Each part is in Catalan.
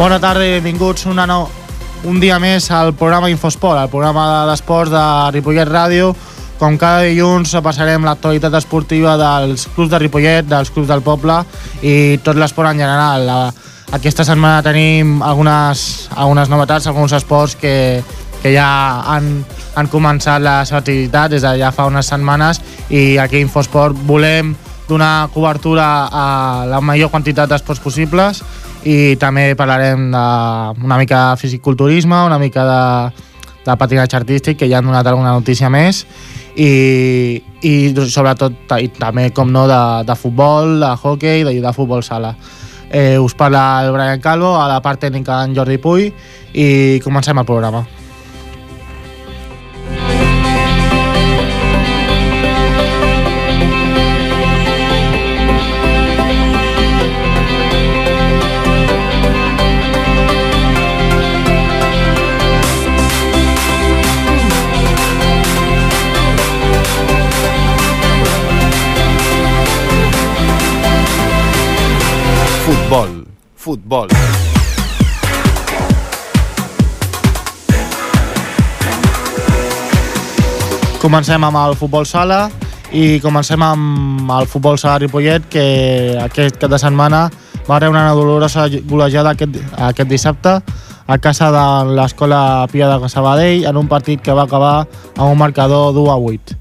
Bona tarda i benvinguts una no, un dia més al programa Infosport, el programa d'esports de Ripollet Ràdio. Com cada dilluns passarem l'actualitat esportiva dels clubs de Ripollet, dels clubs del poble i tot l'esport en general. Aquesta setmana tenim algunes, algunes novetats, alguns esports que, que ja han, han començat la seva activitat des de ja fa unes setmanes i aquí a Infosport volem donar cobertura a la major quantitat d'esports possibles i també parlarem de una mica de fisiculturisme, una mica de, de patinatge artístic, que ja han donat alguna notícia més, i, i sobretot i també, com no, de, de futbol, de hockey de, de futbol sala. Eh, us parla el Brian Calvo, a la part tècnica en Jordi Puy, i comencem el programa. Futbol. Comencem amb el futbol sala i comencem amb el futbol sala Ripollet que aquest cap de setmana va rebre una dolorosa golejada aquest, aquest dissabte a casa de l'escola Pia de Sabadell en un partit que va acabar amb un marcador d'1 a 8.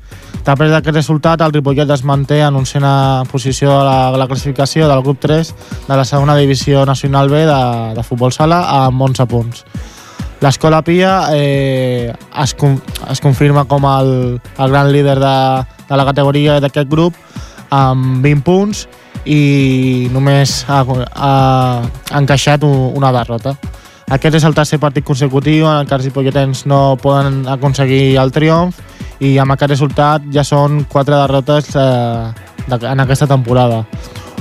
Després d'aquest resultat, el Ripollet es manté en oncena posició de la, la classificació del grup 3 de la segona divisió nacional B de, de futbol sala amb 11 punts. L'escola Pia eh, es, es confirma com el, el gran líder de, de la categoria d'aquest grup amb 20 punts i només ha, ha, encaixat un, una derrota. Aquest és el tercer partit consecutiu en el que els ripolletens no poden aconseguir el triomf i amb aquest resultat ja són quatre derrotes eh, en aquesta temporada,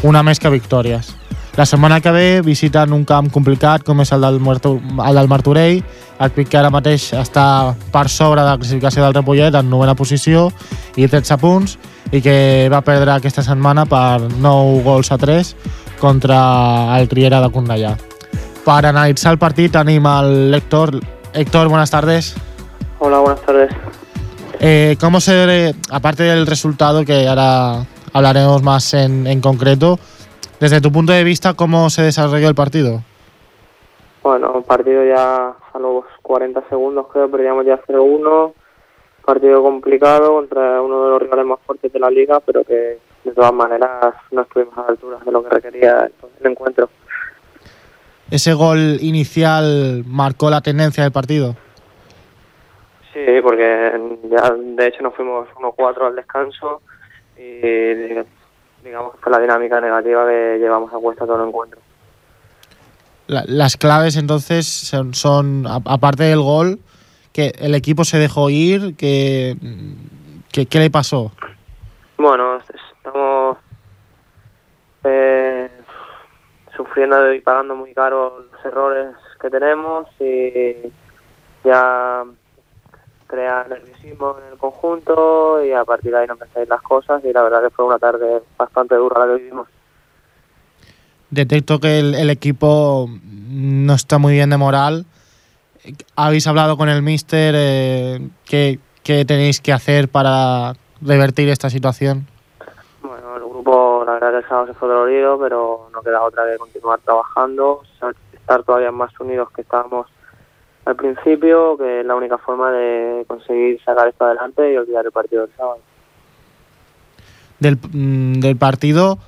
una més que victòries. La setmana que ve visiten un camp complicat com és el del, Martu el del Martorell, el Pic que ara mateix està per sobre de la classificació del Repollet en novena posició i 13 punts i que va perdre aquesta setmana per 9 gols a 3 contra el Riera de Cornellà. Per analitzar el partit tenim el Héctor. Héctor, buenas tardes. Hola, buenas tardes. Eh, ¿Cómo se, aparte del resultado que ahora hablaremos más en, en concreto, desde tu punto de vista, cómo se desarrolló el partido? Bueno, el partido ya a los 40 segundos creo, perdíamos ya 0-1. Partido complicado contra uno de los rivales más fuertes de la liga, pero que de todas maneras no estuvimos a la altura de lo que requería el encuentro. ¿Ese gol inicial marcó la tendencia del partido? Sí, porque ya de hecho nos fuimos 1-4 al descanso y digamos que fue la dinámica negativa que llevamos a cuesta todo el encuentro. La- las claves entonces son, son, aparte del gol, que el equipo se dejó ir, que, que- ¿qué le pasó? Bueno, estamos eh, sufriendo y pagando muy caro los errores que tenemos y ya crea nerviosismo en el conjunto y a partir de ahí no empezáis las cosas y la verdad que fue una tarde bastante dura la que vivimos. Detecto que el, el equipo no está muy bien de moral. ¿Habéis hablado con el míster? Eh, ¿qué, qué tenéis que hacer para revertir esta situación? Bueno, el grupo la verdad que el sábado se fue dolorido, pero no queda otra que continuar trabajando, estar todavía más unidos que estábamos al principio, que es la única forma de conseguir sacar esto adelante y olvidar el partido del sábado. Del, mm, del partido,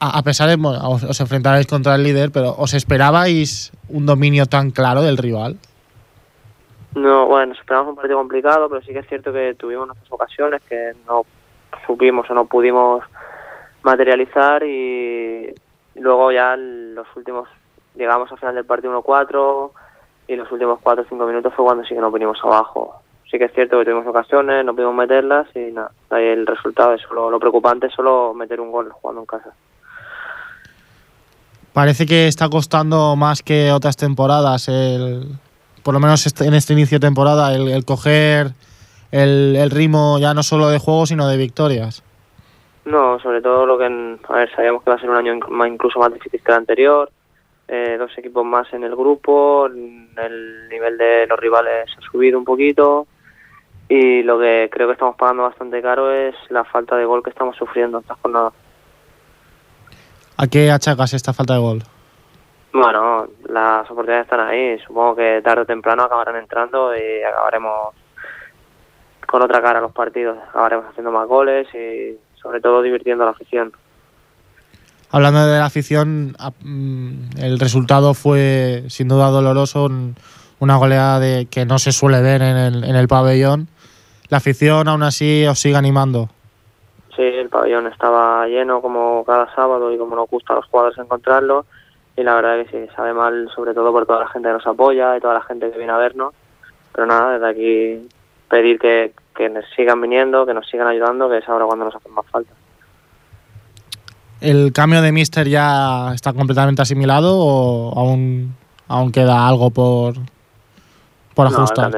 a, a pesar de bueno, os, os enfrentaréis contra el líder, pero ¿os esperabais un dominio tan claro del rival? No, bueno, nos esperamos un partido complicado, pero sí que es cierto que tuvimos nuestras ocasiones que no supimos o no pudimos materializar y luego ya los últimos, llegamos al final del partido 1-4 y los últimos 4 o 5 minutos fue cuando sí que nos vinimos abajo. Sí que es cierto que tuvimos ocasiones, no pudimos meterlas y nada, ahí el resultado es solo, lo preocupante es solo meter un gol jugando en casa. Parece que está costando más que otras temporadas, el, por lo menos este- en este inicio de temporada, el, el coger el, el ritmo ya no solo de juego, sino de victorias. No, sobre todo lo que, a ver, sabíamos que iba a ser un año más- incluso más difícil que el anterior, eh, dos equipos más en el grupo, el nivel de los rivales ha subido un poquito y lo que creo que estamos pagando bastante caro es la falta de gol que estamos sufriendo estas jornadas. ¿A qué achacas esta falta de gol? Bueno, las oportunidades están ahí. Supongo que tarde o temprano acabarán entrando y acabaremos con otra cara los partidos. Acabaremos haciendo más goles y sobre todo divirtiendo a la afición. Hablando de la afición, mm, el resultado fue sin duda doloroso, una goleada de, que no se suele ver en el, en el pabellón. ¿La afición aún así os sigue animando? Sí, el pabellón estaba lleno como cada sábado y como nos gusta a los jugadores encontrarlo. Y la verdad que sí, sabe mal sobre todo por toda la gente que nos apoya y toda la gente que viene a vernos. Pero nada, desde aquí pedir que, que nos sigan viniendo, que nos sigan ayudando, que es ahora cuando nos hacen más falta. ¿El cambio de Mister ya está completamente asimilado o aún, aún queda algo por, por ajustar?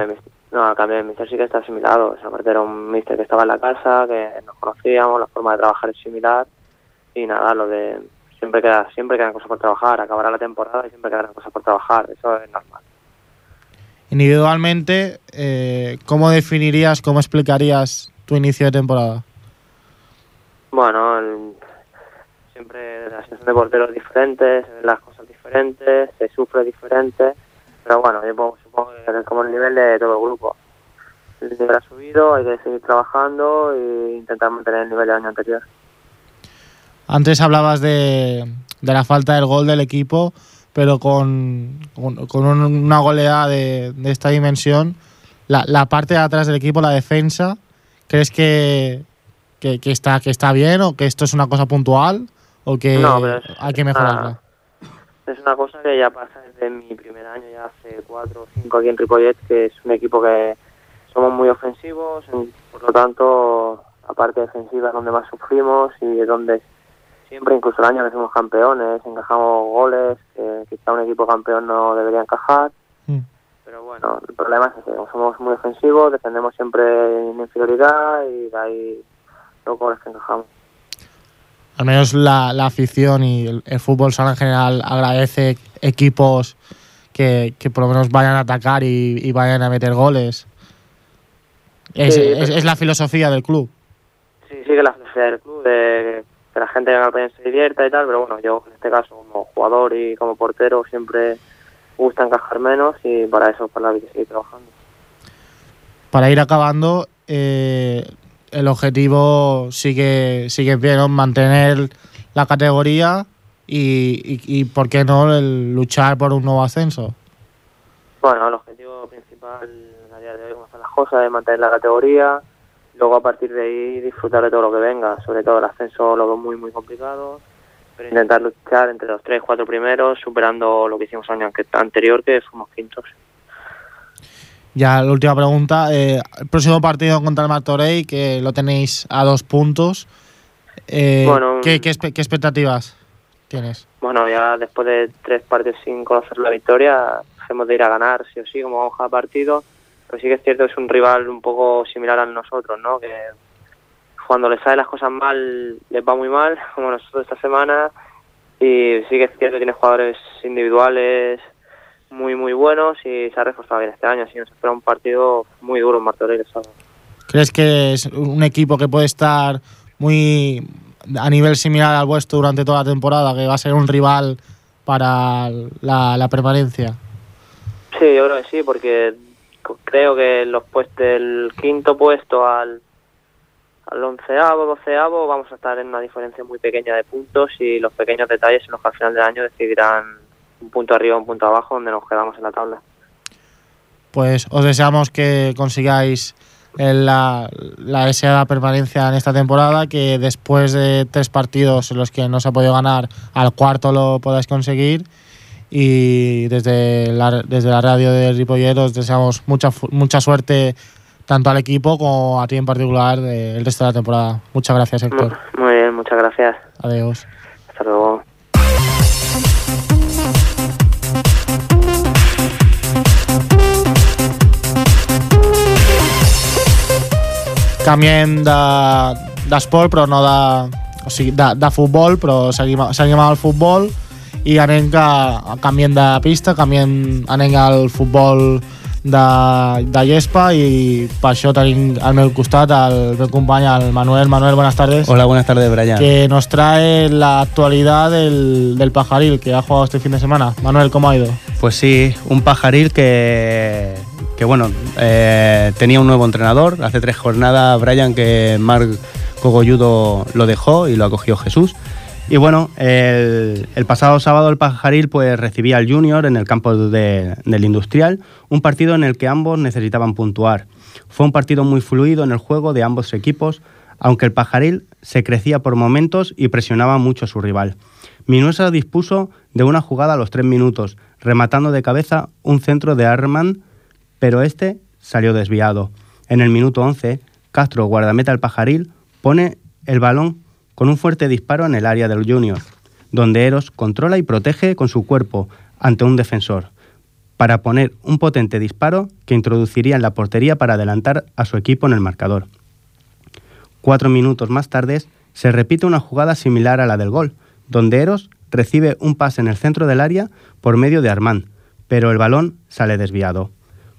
No, el cambio de Mister sí que está asimilado. Esa parte era un Mister que estaba en la casa, que nos conocíamos, la forma de trabajar es similar y nada, lo de siempre queda siempre quedan cosas por trabajar, acabará la temporada y siempre quedan cosas por trabajar, eso es normal. Individualmente, eh, ¿cómo definirías, cómo explicarías tu inicio de temporada? Bueno, el, siempre la situación de porteros diferentes, se ven las cosas diferentes, se sufre diferente, pero bueno, yo supongo que es como el nivel de todo el grupo. El nivel ha subido, hay que seguir trabajando e intentar mantener el nivel del año anterior. Antes hablabas de, de la falta del gol del equipo, pero con, con, una goleada de, esta dimensión, la, la, parte de atrás del equipo, la defensa, ¿crees que, que, está, que está bien o que esto es una cosa puntual? O que hay que mejorarla? es una cosa que ya pasa desde mi primer año, ya hace cuatro o cinco aquí en Ripollet, que es un equipo que somos muy ofensivos, por lo tanto, la parte defensiva es donde más sufrimos y es donde siempre, incluso el año que fuimos campeones, encajamos goles, que quizá un equipo campeón no debería encajar. Mm. Pero bueno, el problema es que somos muy ofensivos, defendemos siempre en inferioridad y de ahí los goles que encajamos al menos la, la afición y el, fútbol sala en general agradece equipos que, que, por lo menos vayan a atacar y, y vayan a meter goles. Es, sí, es, es, la filosofía del club. Sí, sí, que la filosofía del club, de que la gente venga al se divierta y tal, pero bueno, yo en este caso como jugador y como portero siempre gusta encajar menos y para eso para la que seguir trabajando. Para ir acabando, eh, el objetivo sigue, sigue bien, mantener la categoría y, y, y, ¿por qué no, el luchar por un nuevo ascenso? Bueno, el objetivo principal a día de hoy, como están las cosas, es mantener la categoría, luego a partir de ahí disfrutar de todo lo que venga, sobre todo el ascenso lo veo muy, muy complicado, pero intentar luchar entre los tres, cuatro primeros, superando lo que hicimos el año anterior, que fuimos quintos. Ya la última pregunta. Eh, el próximo partido contra el Martorey, que lo tenéis a dos puntos. Eh, bueno, ¿qué, qué, ¿qué, expectativas tienes? Bueno, ya después de tres partidos sin conocer la victoria, hemos de ir a ganar, sí o sí, como vamos a partido. Pero sí que es cierto que es un rival un poco similar a nosotros, ¿no? Que cuando les sale las cosas mal, les va muy mal, como nosotros esta semana. Y sí que es cierto que tiene jugadores individuales muy muy buenos y se ha reforzado bien este año, así nos espera un partido muy duro en Martorell ¿Crees que es un equipo que puede estar muy a nivel similar al vuestro durante toda la temporada, que va a ser un rival para la, la permanencia? Sí, yo creo que sí, porque creo que los puestos del quinto puesto al al onceavo, doceavo vamos a estar en una diferencia muy pequeña de puntos y los pequeños detalles en los que al final del año decidirán un punto arriba, un punto abajo, donde nos quedamos en la tabla. Pues os deseamos que consigáis la, la deseada permanencia en esta temporada, que después de tres partidos en los que no se ha podido ganar, al cuarto lo podáis conseguir. Y desde la, desde la radio de Ripollet os deseamos mucha, mucha suerte tanto al equipo como a ti en particular el resto de la temporada. Muchas gracias, Héctor. Muy bien, muchas gracias. Adiós. Hasta luego. Canviem d'esport, de, però no de... O sigui, de, de futbol, però seguim, seguim amb el futbol i anem que canviem de pista, canviem, anem al futbol de, de Llespa i per això tenim al meu costat el meu company, el Manuel. Manuel, buenas tardes. Hola, buenas tardes, Brian. Que nos trae la actualidad del, del Pajaril que ha jugado este fin de semana. Manuel, ¿cómo ha ido? Pues sí, un Pajaril que, que bueno, eh, tenía un nuevo entrenador. Hace tres jornadas, Brian, que Marc Cogolludo lo dejó y lo acogió Jesús. Y bueno, el, el, pasado sábado el Pajaril pues recibía al Junior en el campo de, del Industrial, un partido en el que ambos necesitaban puntuar. Fue un partido muy fluido en el juego de ambos equipos, aunque el Pajaril se crecía por momentos y presionaba mucho a su rival. Minuesa dispuso de una jugada a los tres minutos, rematando de cabeza un centro de Arman, pero este salió desviado. En el minuto 11, Castro, guardameta al Pajaril, pone el balón con un fuerte disparo en el área del Junior, donde Eros controla y protege con su cuerpo ante un defensor, para poner un potente disparo que introduciría en la portería para adelantar a su equipo en el marcador. Cuatro minutos más tarde se repite una jugada similar a la del gol, donde Eros recibe un pase en el centro del área por medio de Armand, pero el balón sale desviado.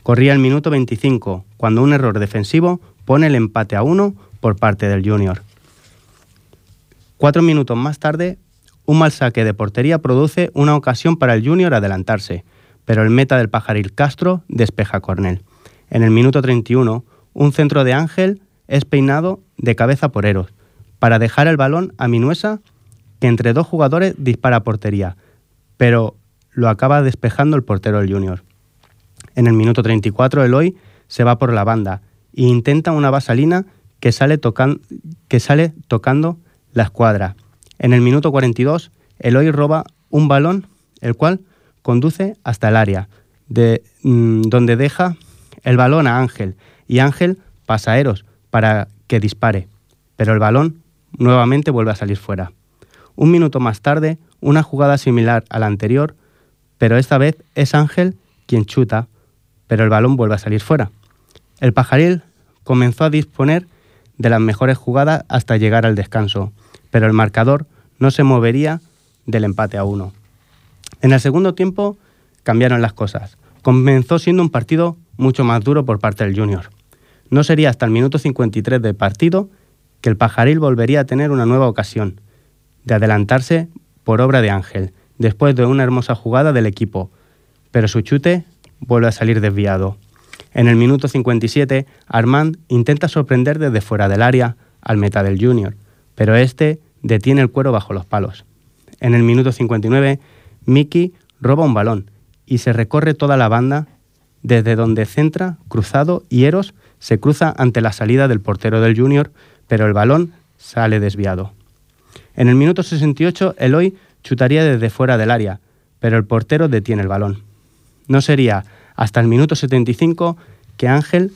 Corría el minuto 25, cuando un error defensivo pone el empate a uno por parte del Junior. Cuatro minutos más tarde, un mal saque de portería produce una ocasión para el Junior adelantarse, pero el meta del pajaril Castro despeja a Cornell. En el minuto 31, un centro de Ángel es peinado de cabeza por Eros, para dejar el balón a Minuesa, que entre dos jugadores dispara a portería, pero lo acaba despejando el portero del Junior. En el minuto 34, Eloy se va por la banda e intenta una vasalina que sale, que sale tocando la escuadra. En el minuto 42, Eloy roba un balón, el cual conduce hasta el área, de, mmm, donde deja el balón a Ángel, y Ángel pasa a Eros para que dispare, pero el balón nuevamente vuelve a salir fuera. Un minuto más tarde, una jugada similar a la anterior, pero esta vez es Ángel quien chuta, pero el balón vuelve a salir fuera. El pajaril comenzó a disponer de las mejores jugadas hasta llegar al descanso, pero el marcador no se movería del empate a uno. En el segundo tiempo cambiaron las cosas. Comenzó siendo un partido mucho más duro por parte del Junior. No sería hasta el minuto 53 del partido que el Pajaril volvería a tener una nueva ocasión de adelantarse por obra de Ángel, después de una hermosa jugada del equipo, pero su chute vuelve a salir desviado. En el minuto 57, Armand intenta sorprender desde fuera del área al meta del Junior, pero este detiene el cuero bajo los palos. En el minuto 59, Mickey roba un balón y se recorre toda la banda desde donde centra, cruzado y Eros se cruza ante la salida del portero del Junior, pero el balón sale desviado. En el minuto 68, Eloy chutaría desde fuera del área, pero el portero detiene el balón. No sería hasta el minuto 75 que Ángel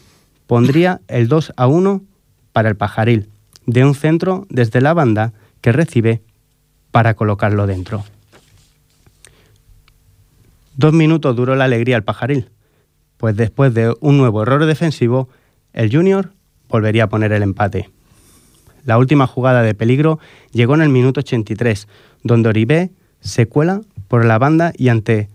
pondría el 2 a 1 para el pajaril, de un centro desde la banda que recibe para colocarlo dentro. Dos minutos duró la alegría al pajaril, pues después de un nuevo error defensivo, el Junior volvería a poner el empate. La última jugada de peligro llegó en el minuto 83, donde Oribe se cuela por la banda y ante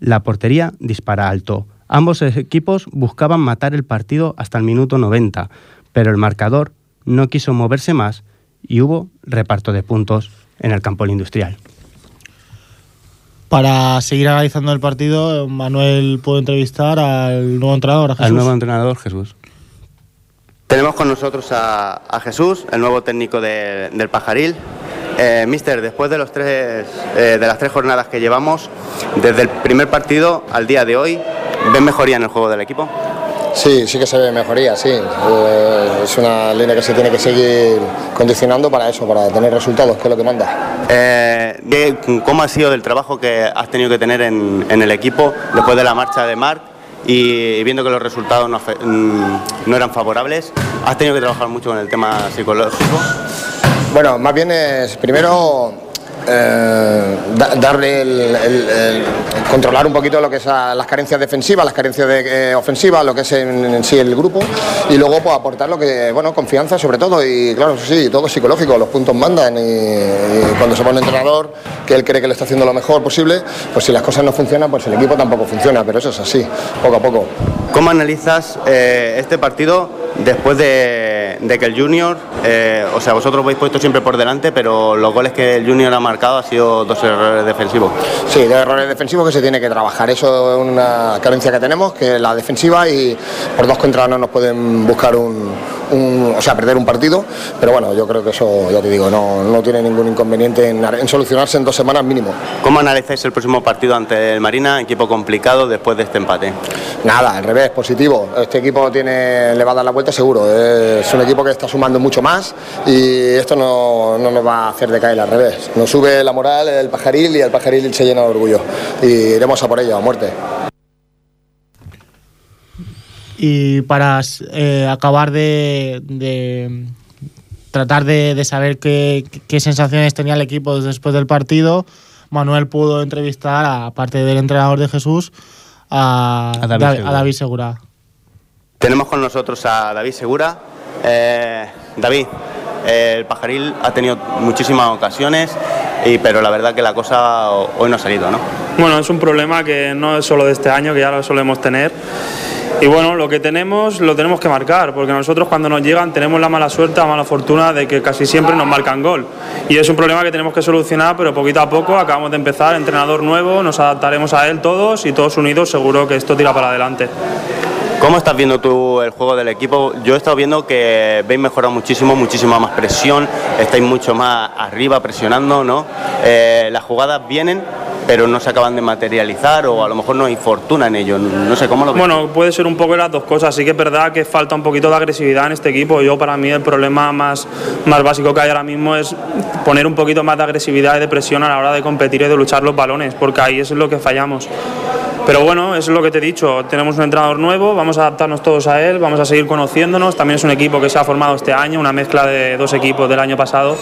la portería dispara alto. Ambos equipos buscaban matar el partido hasta el minuto 90, pero el marcador no quiso moverse más y hubo reparto de puntos en el campo industrial. Para seguir analizando el partido, Manuel puede entrevistar al nuevo entrenador, a Jesús. Al nuevo entrenador, Jesús. Tenemos con nosotros a, a Jesús, el nuevo técnico de, del Pajaril. Eh, mister, después de, los tres, eh, de las tres jornadas que llevamos, desde el primer partido al día de hoy, ¿ven mejoría en el juego del equipo? Sí, sí que se ve mejoría, sí. Eh, es una línea que se tiene que seguir condicionando para eso, para tener resultados, que es lo que manda. Eh, ¿Cómo ha sido el trabajo que has tenido que tener en, en el equipo después de la marcha de Marc y viendo que los resultados no, no, eran favorables? ¿Has tenido que trabajar mucho con el tema psicológico? Bueno, más bien es primero eh, da- darle el, controlar un poquito lo que es las carencias defensivas, las carencias eh, ofensivas, lo que es en, sí el grupo y luego pues aportar lo que, bueno, confianza sobre todo y claro, sí, todo psicológico, los puntos mandan y, cuando se pone entrenador que él cree que le está haciendo lo mejor posible, pues si las cosas no funcionan, pues el equipo tampoco funciona, pero eso es así, poco a poco. ¿Cómo analizas eh, este partido después de, de que el Junior, eh, o sea, vosotros vais puesto siempre por delante, pero los goles que el Junior ha marcado han sido dos errores defensivos? Sí, de errores defensivos que se tiene que trabajar. Eso es una carencia que tenemos, que es la defensiva y por dos contra no nos pueden buscar un, un- o sea, perder un partido. Pero bueno, yo creo que eso, ya te digo, no, no tiene ningún inconveniente en, en solucionarse en dos semanas mínimo. ¿Cómo analizáis el próximo partido ante el Marina, equipo complicado después de este empate? Nada, al revés, positivo. Este equipo tiene, le va a dar la vuelta seguro. Es un equipo que está sumando mucho más y esto no, no nos va a hacer decaer al revés. Nos sube la moral el pajaril y el pajaril se llena de orgullo. Y iremos a por ello, a muerte. Y para eh, acabar de, de tratar de, de saber qué, qué sensaciones tenía el equipo después del partido, Manuel pudo entrevistar, aparte del entrenador de Jesús, a, A David Da- Segura. a David Segura. Tenemos con nosotros a David Segura. Eh, David, eh, el pajaril ha tenido muchísimas ocasiones, y, pero la verdad que la cosa hoy no ha salido, ¿no? Bueno, es un problema que no es solo de este año, que ya lo solemos tener. Y bueno, lo que tenemos lo tenemos que marcar, porque nosotros cuando nos llegan tenemos la mala suerte, la mala fortuna de que casi siempre nos marcan gol. Y es un problema que tenemos que solucionar, pero poquito a poco acabamos de empezar, entrenador nuevo, nos adaptaremos a él todos y todos unidos seguro que esto tira para adelante. ¿Cómo estás viendo tú el juego del equipo? Yo he estado viendo que veis mejorado muchísimo, muchísima más presión, estáis mucho más arriba presionando, ¿no? Eh, las jugadas vienen, pero no se acaban de materializar o a lo mejor no hay fortuna en ello. No sé cómo lo ves. Bueno, puede ser un poco las dos cosas. Sí que es verdad que falta un poquito de agresividad en este equipo. Yo, para mí, el problema más, más básico que hay ahora mismo es poner un poquito más de agresividad y de presión a la hora de competir y de luchar los balones, porque ahí es lo que fallamos. Pero bueno, es lo que te he dicho. Tenemos un entrenador nuevo, vamos a adaptarnos todos a él, vamos a seguir conociéndonos. También es un equipo que se ha formado este año, una mezcla de dos equipos del año pasado.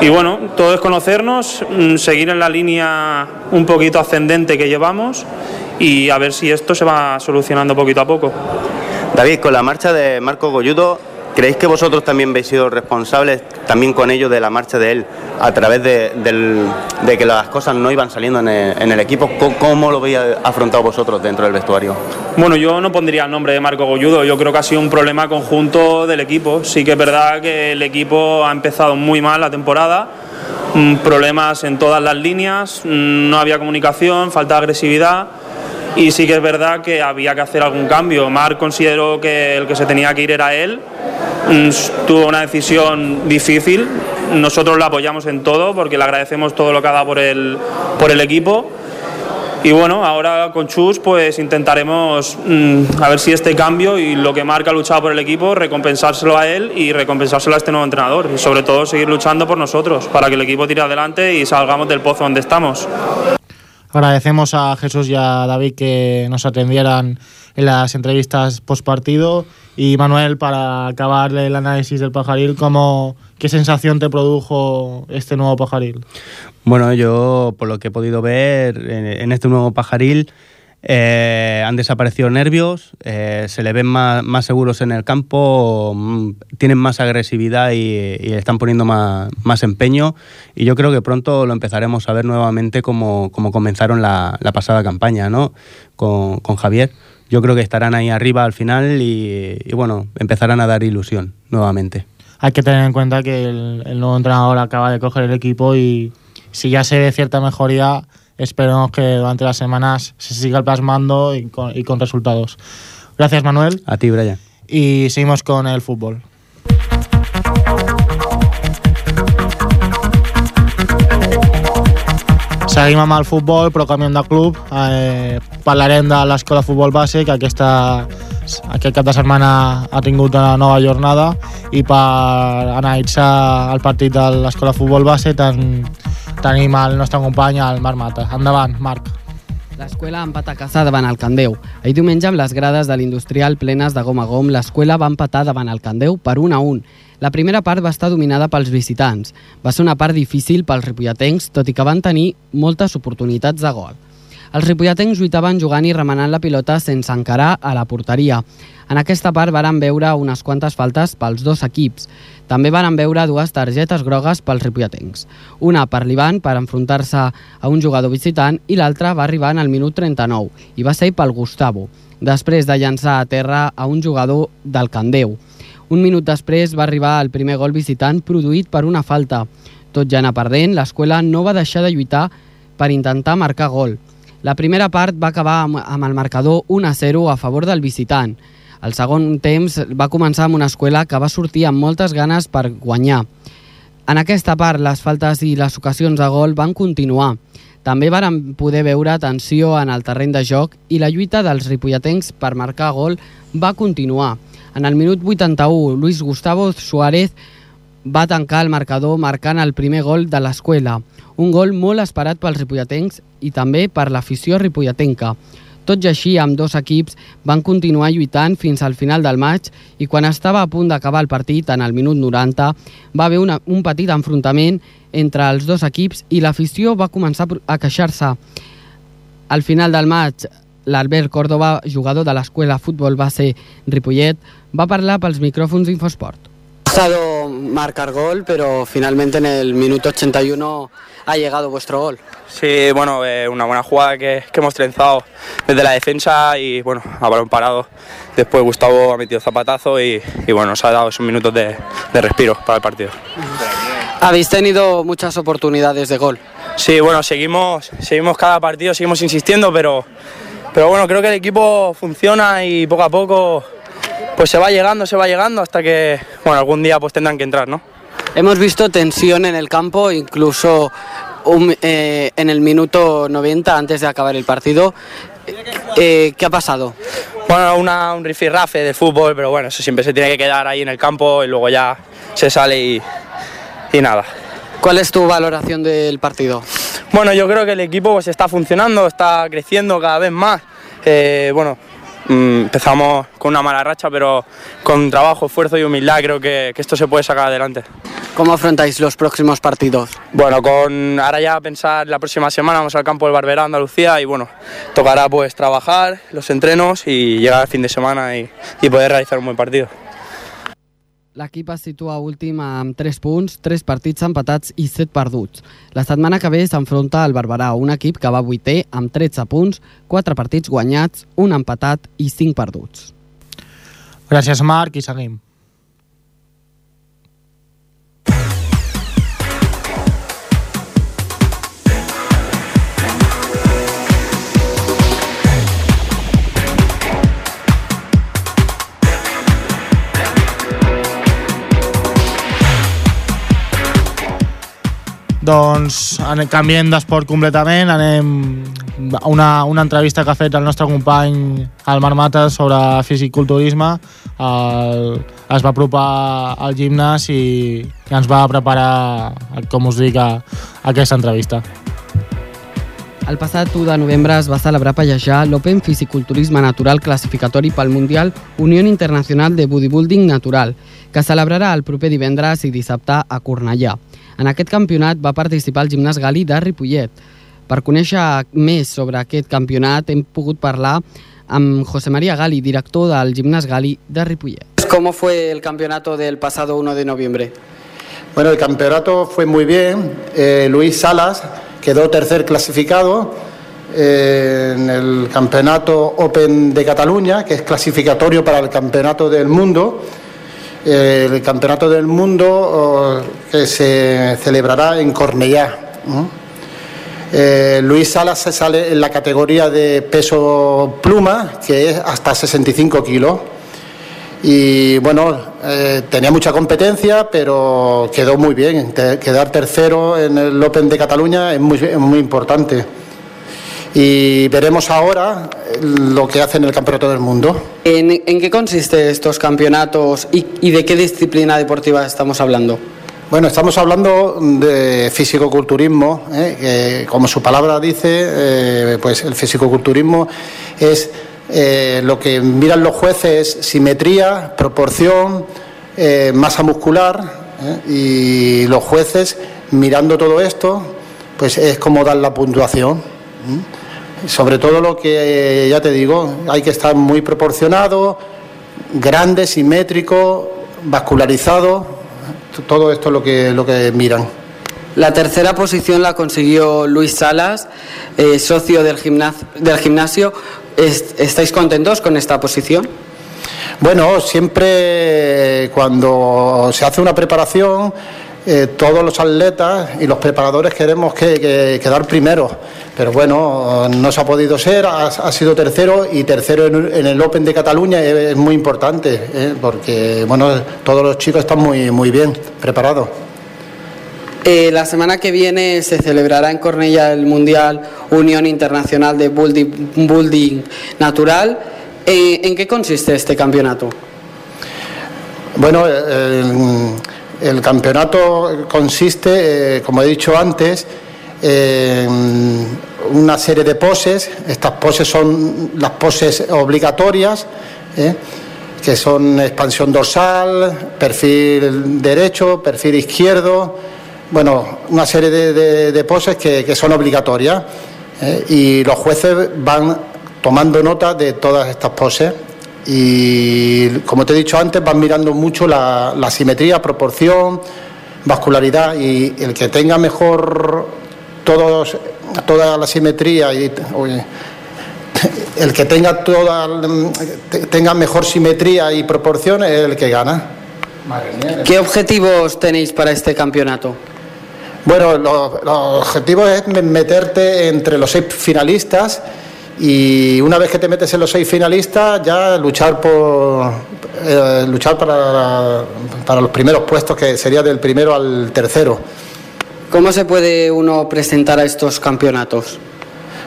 Y bueno, todo es conocernos, mm, seguir en la línea un poquito ascendente que llevamos y a ver si esto se va solucionando poquito a poco. David, con la marcha de Marco Golludo, ¿creéis que vosotros también habéis sido responsables, también con ello, de la marcha de él, a través de, de que las cosas no iban saliendo en el, en el equipo? ¿Cómo, cómo lo habéis afrontado vosotros dentro del vestuario? Bueno, yo no pondría el nombre de Marco Golludo, yo creo que ha sido un problema conjunto del equipo. Sí que es verdad que el equipo ha empezado muy mal la temporada, mm, problemas en todas las líneas, mm, no había comunicación, falta de agresividad y sí que es verdad que había que hacer algún cambio. Marc consideró que el que se tenía que ir era él, tuvo una decisión difícil, nosotros la apoyamos en todo porque le agradecemos todo lo que ha dado por el, por el equipo. Y bueno, ahora con Chus pues intentaremos mm, a ver si este cambio y lo que Marca ha luchado por el equipo, recompensárselo a él y recompensárselo a este nuevo entrenador. Y sobre todo seguir luchando por nosotros, para que el equipo tire adelante y salgamos del pozo donde estamos. Agradecemos a Jesús y a David que nos atendieran en las entrevistas post partido y Manuel para acabar el análisis del pajaril, ¿cómo, ¿qué sensación te produjo este nuevo pajaril? Bueno, yo por lo que he podido ver en, en este nuevo pajaril eh, han desaparecido nervios, eh, se le ven más, más seguros en el campo, mm, tienen más agresividad y, y están poniendo más, más empeño y yo creo que pronto lo empezaremos a ver nuevamente como, como comenzaron la, la pasada campaña ¿no? con, con Javier. Yo creo que estarán ahí arriba al final y, y bueno, empezarán a dar ilusión nuevamente. Hay que tener en cuenta que el, el nuevo entrenador acaba de coger el equipo y si ya se ve cierta mejoría, esperemos que durante las semanas se siga plasmando y con, y con resultados. Gracias Manuel A ti, Brian. y seguimos con el fútbol. Seguim amb el futbol, però canviem de club. Eh, parlarem de l'Escola Futbol Base, que aquesta, aquest cap de setmana ha tingut una nova jornada i per analitzar el partit de l'Escola Futbol Base ten, tenim el nostre company, el Marc Mata. Endavant, Marc. L'escola empata a casa davant el Candeu. Ahir diumenge, amb les grades de l'industrial plenes de gom a gom, l'escola va empatar davant el Candeu per 1 a 1. La primera part va estar dominada pels visitants. Va ser una part difícil pels ripolletens, tot i que van tenir moltes oportunitats de gol. Els ripolletens lluitaven jugant i remenant la pilota sense encarar a la porteria. En aquesta part varen veure unes quantes faltes pels dos equips. També varen veure dues targetes grogues pels ripolletens. Una per l'Ivan per enfrontar-se a un jugador visitant i l'altra va arribar en el minut 39 i va ser pel Gustavo, després de llançar a terra a un jugador del Candeu. Un minut després va arribar el primer gol visitant produït per una falta. Tot ja anar perdent, l'escola no va deixar de lluitar per intentar marcar gol. La primera part va acabar amb, amb el marcador 1-0 a favor del visitant. El segon temps va començar amb una escola que va sortir amb moltes ganes per guanyar. En aquesta part, les faltes i les ocasions de gol van continuar. També varen poder veure tensió en el terreny de joc i la lluita dels ripolletens per marcar gol va continuar. En el minut 81, Luis Gustavo Suárez va tancar el marcador marcant el primer gol de l'escola, un gol molt esperat pels ripolletens i també per l'afició ripolletenca. Tot i així, amb dos equips van continuar lluitant fins al final del maig i quan estava a punt d'acabar el partit, en el minut 90, va haver una, un petit enfrontament entre els dos equips i l'afició va començar a queixar-se. Al final del maig, l'Albert Córdoba, jugador de l'escola Futbol Base Ripollet, va parlar pels micròfons d'Infosport. costado marcar gol, pero finalmente en el minuto 81 ha llegado vuestro gol. Sí, bueno, eh, una buena jugada que, que hemos trenzado desde la defensa y bueno, a balón parado. Después Gustavo ha metido zapatazo y, y bueno, nos ha dado esos minutos de, de respiro para el partido. Habéis tenido muchas oportunidades de gol. Sí, bueno, seguimos, seguimos cada partido, seguimos insistiendo, pero, pero bueno, creo que el equipo funciona y poco a poco pues se va llegando, se va llegando hasta que, bueno, algún día pues tendrán que entrar, ¿no? Hemos visto tensión en el campo, incluso un- eh, en el minuto 90 antes de acabar el partido. Eh, ¿Qué ha pasado? Bueno, una, un rifirrafe de fútbol, pero bueno, eso siempre se tiene que quedar ahí en el campo y luego ya se sale y, y nada. ¿Cuál es tu valoración del partido? Bueno, yo creo que el equipo pues está funcionando, está creciendo cada vez más. Eh, bueno, empezamos con una mala racha, pero con trabajo, esfuerzo y humildad creo que, que esto se puede sacar adelante. ¿Cómo afrontáis los próximos partidos? Bueno, con ahora ya pensar la próxima semana vamos al campo del Barberá, Andalucía, y bueno, tocará pues trabajar los entrenos y llegar al fin de semana y, y poder realizar un buen partido. L'equip es situa últim amb 3 punts, 3 partits empatats i 7 perduts. La setmana que ve s'enfronta al Barberà, un equip que va vuitè amb 13 punts, 4 partits guanyats, un empatat i 5 perduts. Gràcies, Marc, i seguim. Doncs ane- canviem d'esport completament, anem a una, una entrevista que ha fet el nostre company el Marc Mata sobre fisiculturisme. El, es va apropar al gimnàs i, ens va preparar, com us dic, a, a aquesta entrevista. El passat 1 de novembre es va celebrar a Pallejà l'Open Fisiculturisme Natural classificatori pel Mundial Unió Internacional de Bodybuilding Natural, que celebrarà el proper divendres i dissabte a Cornellà. En aquest campionat va participar el gimnàs Gali de Ripollet. Per conèixer més sobre aquest campionat hem pogut parlar amb José María Gali, director del gimnàs Gali de Ripollet. ¿Cómo fue el campeonato del pasado 1 de noviembre? Bueno, el campeonato fue muy bien. Eh, Luis Salas quedó tercer clasificado eh, en el campeonato Open de Cataluña, que es clasificatorio para el campeonato del mundo. El campeonato del mundo que se celebrará en Cornellá. Eh, Luis Salas se sale en la categoría de peso pluma, que es hasta 65 kilos. Y bueno, eh, tenía mucha competencia, pero quedó muy bien. Quedar tercero en el Open de Cataluña es muy, es muy importante. Y veremos ahora eh, lo que hace en el Campeonato del Mundo. ¿En, en qué consiste estos campeonatos y, y de qué disciplina deportiva estamos hablando? Bueno, estamos hablando de fisicoculturismo, ¿eh? que, como su palabra dice, eh, pues el fisicoculturismo es eh, lo que miran los jueces es simetría, proporción, eh, masa muscular ¿eh? y los jueces mirando todo esto, pues es como dar la puntuación. ¿eh? Sobre todo lo que ya te digo, hay que estar muy proporcionado, grande, simétrico, vascularizado, todo esto es lo que, lo que miran. La tercera posición la consiguió Luis Salas, eh, socio del, gimnasio. Del gimnasio. Es- ¿Estáis contentos con esta posición? Bueno, siempre eh, cuando se hace una preparación, eh, todos los atletas y los preparadores queremos que, que- quedar primeros, pero bueno, no se ha podido ser, ha, ha sido tercero y tercero en, en el Open de Cataluña es, muy importante, eh, porque bueno, todos los chicos están muy, muy bien preparados. Eh, la semana que viene se celebrará en Cornella el Mundial Unión Internacional de Building, Building Natural. ¿En qué consiste este campeonato? Bueno, el, campeonato consiste, eh, como he dicho antes, en una serie de poses. Estas poses son las poses obligatorias, ¿eh? que son expansión dorsal, perfil derecho, perfil izquierdo. Bueno, una serie de, poses que, que son obligatorias. ¿eh? Y los jueces van tomando nota de todas estas poses y como te he dicho antes van mirando mucho la, la simetría, proporción, vascularidad y el que tenga mejor todos, toda la simetría y oye, el que tenga toda te- tenga mejor simetría y proporción es el que gana. ¿Qué objetivos tenéis para este campeonato? Bueno, lo- los objetivos es me- meterte entre los seis finalistas y una vez que te metes en los seis finalistas ya luchar por eh, luchar para, para los primeros puestos que sería del primero al tercero. ¿Cómo se puede uno presentar a estos campeonatos?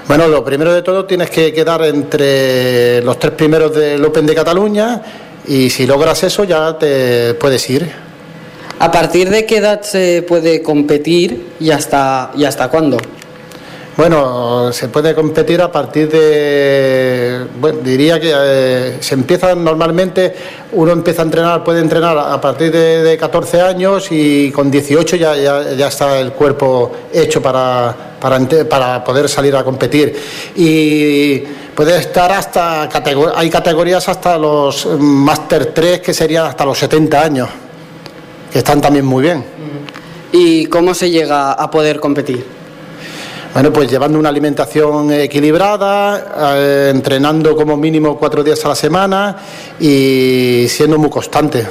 Bueno, lo primero de todo tienes que quedar entre los tres primeros del Open de Cataluña y si logras eso ya te puedes ir. ¿A partir de qué edad se puede competir y hasta, y hasta cuándo? Bueno, se puede competir a partir de, bueno, diría que eh, se empieza normalmente, uno empieza a entrenar, puede entrenar a partir de, de 14 años y con 18 ya, ya, ya está el cuerpo hecho para, para, para poder salir a competir. Y puede estar hasta, hay categorías hasta los mm, Master 3 que serían hasta los 70 años, que están también muy bien. ¿Y cómo se llega a poder competir? Bueno, pues llevando una alimentación equilibrada, eh, entrenando como mínimo cuatro días a la semana y siendo muy constante.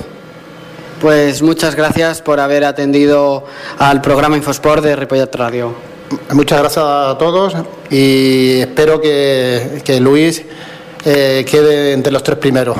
Pues muchas gracias por haber atendido al programa Infosport de Ripollet Radio. Muchas gracias a todos y espero que, que Luis eh, quede entre los tres primeros.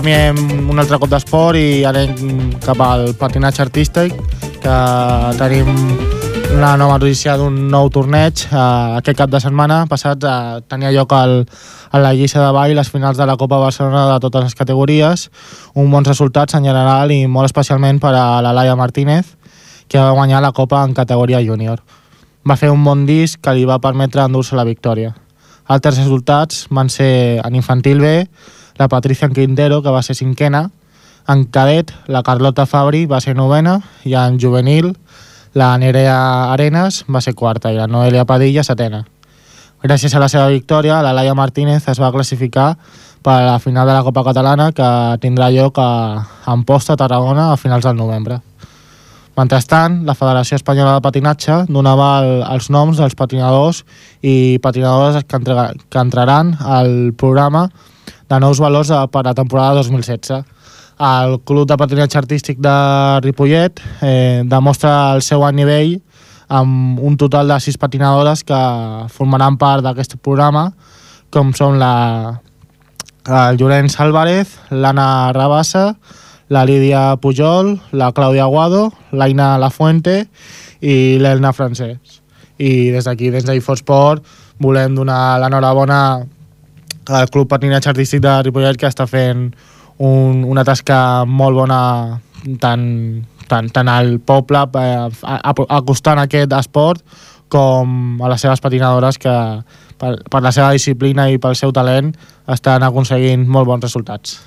Canviem un altre cop d'esport i anem cap al patinatge artístic, que tenim una nova notícia d'un nou torneig. Eh, aquest cap de setmana passat eh, tenia lloc al, a la lliça de ball les finals de la Copa Barcelona de totes les categories, un bons resultats en general i molt especialment per a la Laia Martínez, que va guanyar la Copa en categoria júnior. Va fer un bon disc que li va permetre endur-se la victòria. Altres resultats van ser en infantil B, la Patricia Quintero, que va ser cinquena, en cadet, la Carlota Fabri va ser novena, i en juvenil, la Nerea Arenas va ser quarta i la Noelia Padilla setena. Gràcies a la seva victòria, la Laia Martínez es va classificar per a la final de la Copa Catalana que tindrà lloc a Amposta, Tarragona, a finals del novembre. Mentrestant, la Federació Espanyola de Patinatge donava el, els noms dels patinadors i patinadores que, entrega, que entraran al programa de nous valors a- per a la temporada 2016. El Club de Patinatge Artístic de Ripollet eh, demostra el seu alt nivell amb un total de sis patinadores que formaran part d'aquest programa, com són la, el Llorenç Álvarez, l'Anna Rabassa, la Lídia Pujol, la Clàudia Aguado, l'Aina Lafuente i l'Elna Francesc. I des d'aquí, des d'Ifosport, volem donar l'enhorabona al Club Patinatge Artístic de Ripollet que està fent un, una tasca molt bona tant, tant, tant al poble eh, acostant aquest esport com a les seves patinadores que per, per la seva disciplina i pel seu talent estan aconseguint molt bons resultats.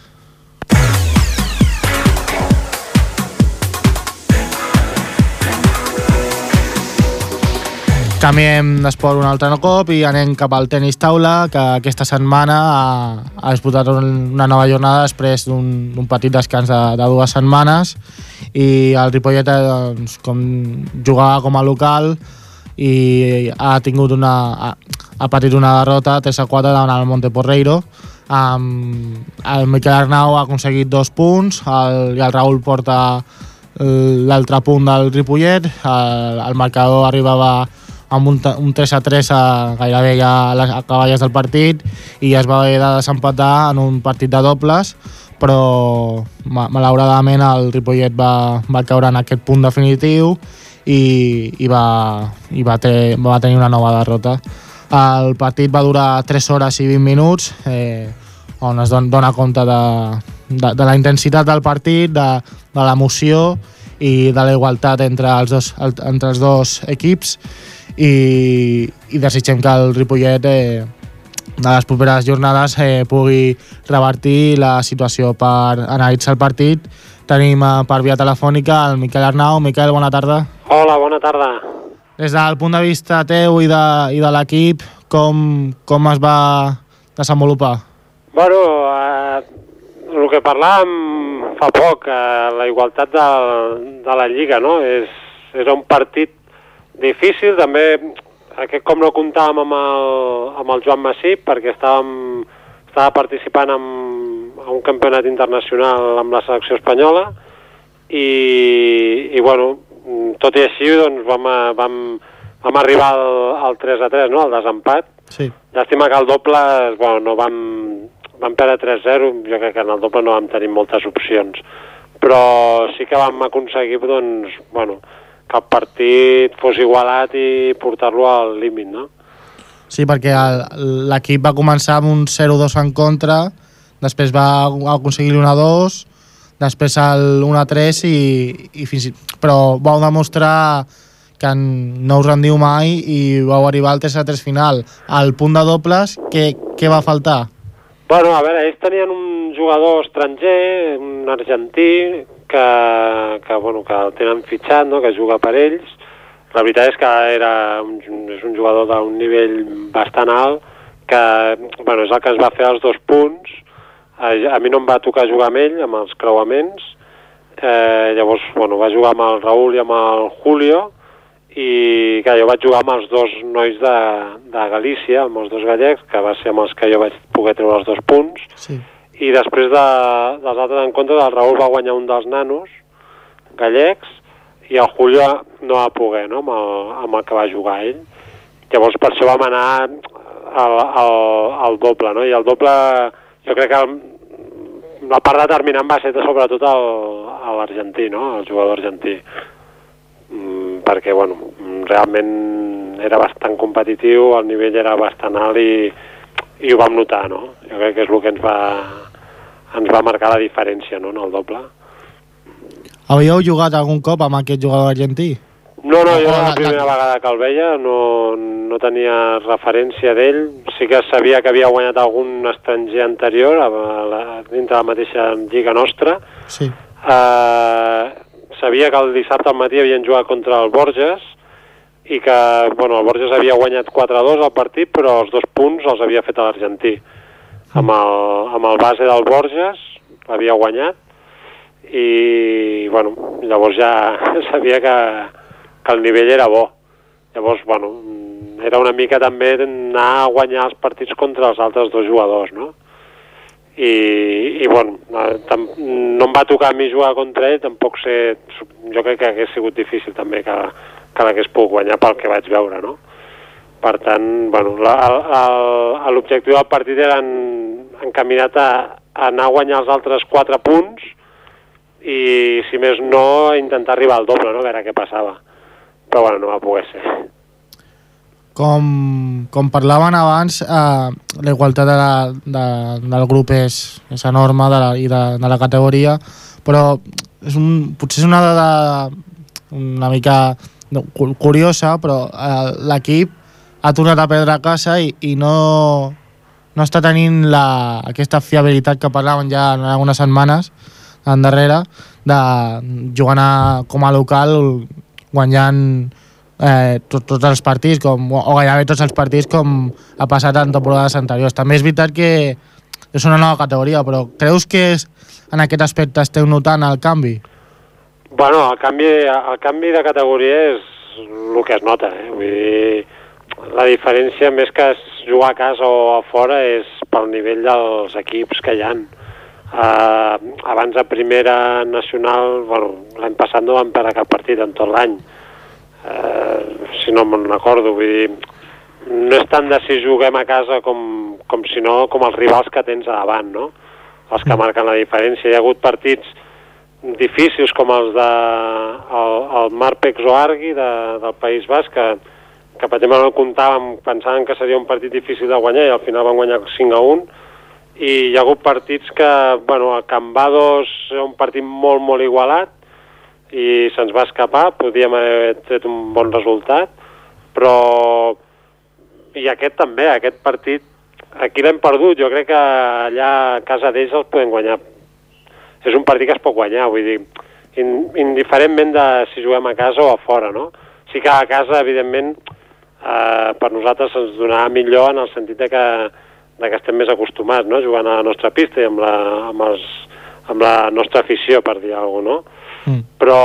Canviem d'esport un altre cop i anem cap al tenis taula, que aquesta setmana ha, ha disputat un, una nova jornada després d'un petit descans de, de dues setmanes. I el Ripollet eh, doncs, com jugava com a local i ha tingut una ha, ha patit una derrota 3 a 4 davant el Monteporreiro. Um, el Miquel Arnau ha aconseguit dos punts el, i el Raül porta l'altre punt del Ripollet. El, el marcador arribava amb un, un 3 a 3 a, gairebé ja a les acaballes del partit i es va haver de desempatar en un partit de dobles però ma- malauradament el Ripollet va, va caure en aquest punt definitiu i, i, va, i va, ter, va tenir una nova derrota. El partit va durar 3 hores i 20 minuts, eh, on es don, dona compte de, de, de la intensitat del partit, de, de l'emoció i de la igualtat entre els dos, entre els dos equips i, i desitgem que el Ripollet eh, de les properes jornades eh, pugui revertir la situació per analitzar el partit. Tenim eh, per via telefònica el Miquel Arnau. Miquel, bona tarda. Hola, bona tarda. Des del punt de vista teu i de, i de l'equip, com, com es va desenvolupar? Bueno, eh, el que parlàvem fa poc, eh, la igualtat de, de la Lliga, no? És, era un partit difícil, també aquest com no comptàvem amb el, amb el Joan Massip perquè estàvem, estava participant en, en un campionat internacional amb la selecció espanyola i, i bueno, tot i així doncs, vam, vam, vam arribar al, al 3 a 3, no? al desempat. Sí. Llàstima que el doble, bueno, no vam, vam perdre 3-0, jo crec que en el doble no vam tenir moltes opcions. Però sí que vam aconseguir, doncs, bueno, el partit fos igualat i portar-lo al límit, no? Sí, perquè l'equip va començar amb un 0-2 en contra, després va aconseguir l'1-2, després el 1-3 i, i fins i... Però vau demostrar que no us rendiu mai i vau arribar al 3-3 final. Al punt de dobles, què, què va faltar? Bueno, a veure, ells tenien un jugador estranger, un argentí, que, que, bueno, que el tenen fitxat, no? que juga per ells. La veritat és que era un, és un jugador d'un nivell bastant alt, que bueno, és el que ens va fer els dos punts. A, a mi no em va tocar jugar amb ell, amb els creuaments. Eh, llavors, bueno, va jugar amb el Raül i amb el Julio, i que jo vaig jugar amb els dos nois de, de Galícia, amb els dos gallecs, que va ser amb els que jo vaig poder treure els dos punts, Sí. I després de, dels altres encontres el Raül va guanyar un dels nanos gallecs i el Julio no va poder, no?, amb el, amb el que va jugar ell. Llavors per això vam anar al, al, al doble, no?, i el doble jo crec que la part determinant va ser sobretot el- l'argentí, no? el jugador argentí. Mm, perquè, bueno, realment era bastant competitiu, el nivell era bastant alt i, i ho vam notar, no? Jo crec que és el que ens va, ens va marcar la diferència, no?, en el doble. Havíeu jugat algun cop amb aquest jugador argentí? No, no, jo era la- la primera vegada que el veia, no, no tenia referència d'ell. Sí que sabia que havia guanyat algun estranger anterior a la, dintre la mateixa lliga nostra. Sí. Uh, sabia que el dissabte al matí havien jugat contra el Borges i que bueno, el Borges havia guanyat 4-2 al partit, però els dos punts els havia fet a l'argentí. Amb, el, amb el base del Borges l'havia guanyat i bueno, llavors ja sabia que, que el nivell era bo. Llavors, bueno, era una mica també anar a guanyar els partits contra els altres dos jugadors, no? I, i bueno, no em va tocar a mi jugar contra ell, tampoc sé, jo crec que hagués sigut difícil també que, que l'hagués pogut guanyar pel que vaig veure, no? Per tant, bueno, l'objectiu del partit era en, encaminat a, a anar a guanyar els altres quatre punts i, si més no, intentar arribar al doble, no?, a veure què passava. Però, bueno, no va poder ser. Com, com parlaven abans, eh, la igualtat de la, de, del grup és, és enorme de la, i de, de la categoria, però és un, potser és una dada una mica curiosa, però eh, l'equip ha tornat a perdre a casa i, i no, no està tenint la, aquesta fiabilitat que parlaven ja en algunes setmanes endarrere de jugant a, com a local guanyant eh, tot, tots els partits com, o gairebé tots els partits com ha passat en temporades anteriors. També és veritat que és una nova categoria, però creus que és, en aquest aspecte esteu notant el canvi? Bueno, el canvi, el canvi de categoria és el que es nota, eh? Vull dir, la diferència més que es jugar a casa o a fora és pel nivell dels equips que hi ha. Uh, abans a primera nacional, bueno, l'any passat no vam perdre cap partit en tot l'any, uh, si no me'n recordo, vull dir, no és tant de si juguem a casa com, com si no, com els rivals que tens davant, no? Els que marquen la diferència. Hi ha hagut partits difícils com els de el, el o Argui de, del País Basc que, que per exemple no comptàvem, pensaven que seria un partit difícil de guanyar i al final van guanyar 5 a 1 i hi ha hagut partits que, bueno, a Cambados era un partit molt, molt igualat i se'ns va escapar, podíem haver tret un bon resultat, però i aquest també, aquest partit aquí l'hem perdut, jo crec que allà a casa d'ells els podem guanyar és un partit que es pot guanyar, vull dir, in, indiferentment de si juguem a casa o a fora, no? Sí que a casa, evidentment, eh, per nosaltres ens donarà millor en el sentit de que, de que estem més acostumats, no?, jugant a la nostra pista i amb la, amb els, amb la nostra afició, per dir alguna cosa, no? Mm. Però,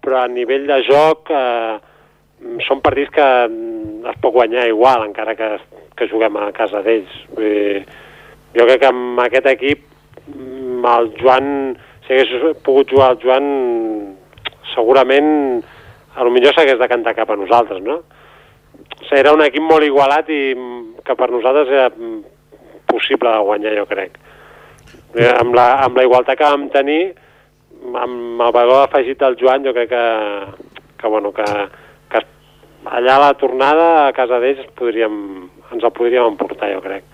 però a nivell de joc eh, són partits que es pot guanyar igual, encara que, que juguem a casa d'ells. Jo crec que amb aquest equip el Joan, si hagués pogut jugar el Joan, segurament a lo millor s'hagués de cantar cap a nosaltres, no? O sigui, era un equip molt igualat i que per nosaltres era possible de guanyar, jo crec. Eh, Amb la, amb la igualtat que vam tenir, amb el valor afegit del Joan, jo crec que, que, bueno, que, que allà a la tornada a casa d'ells ens el podríem emportar, jo crec.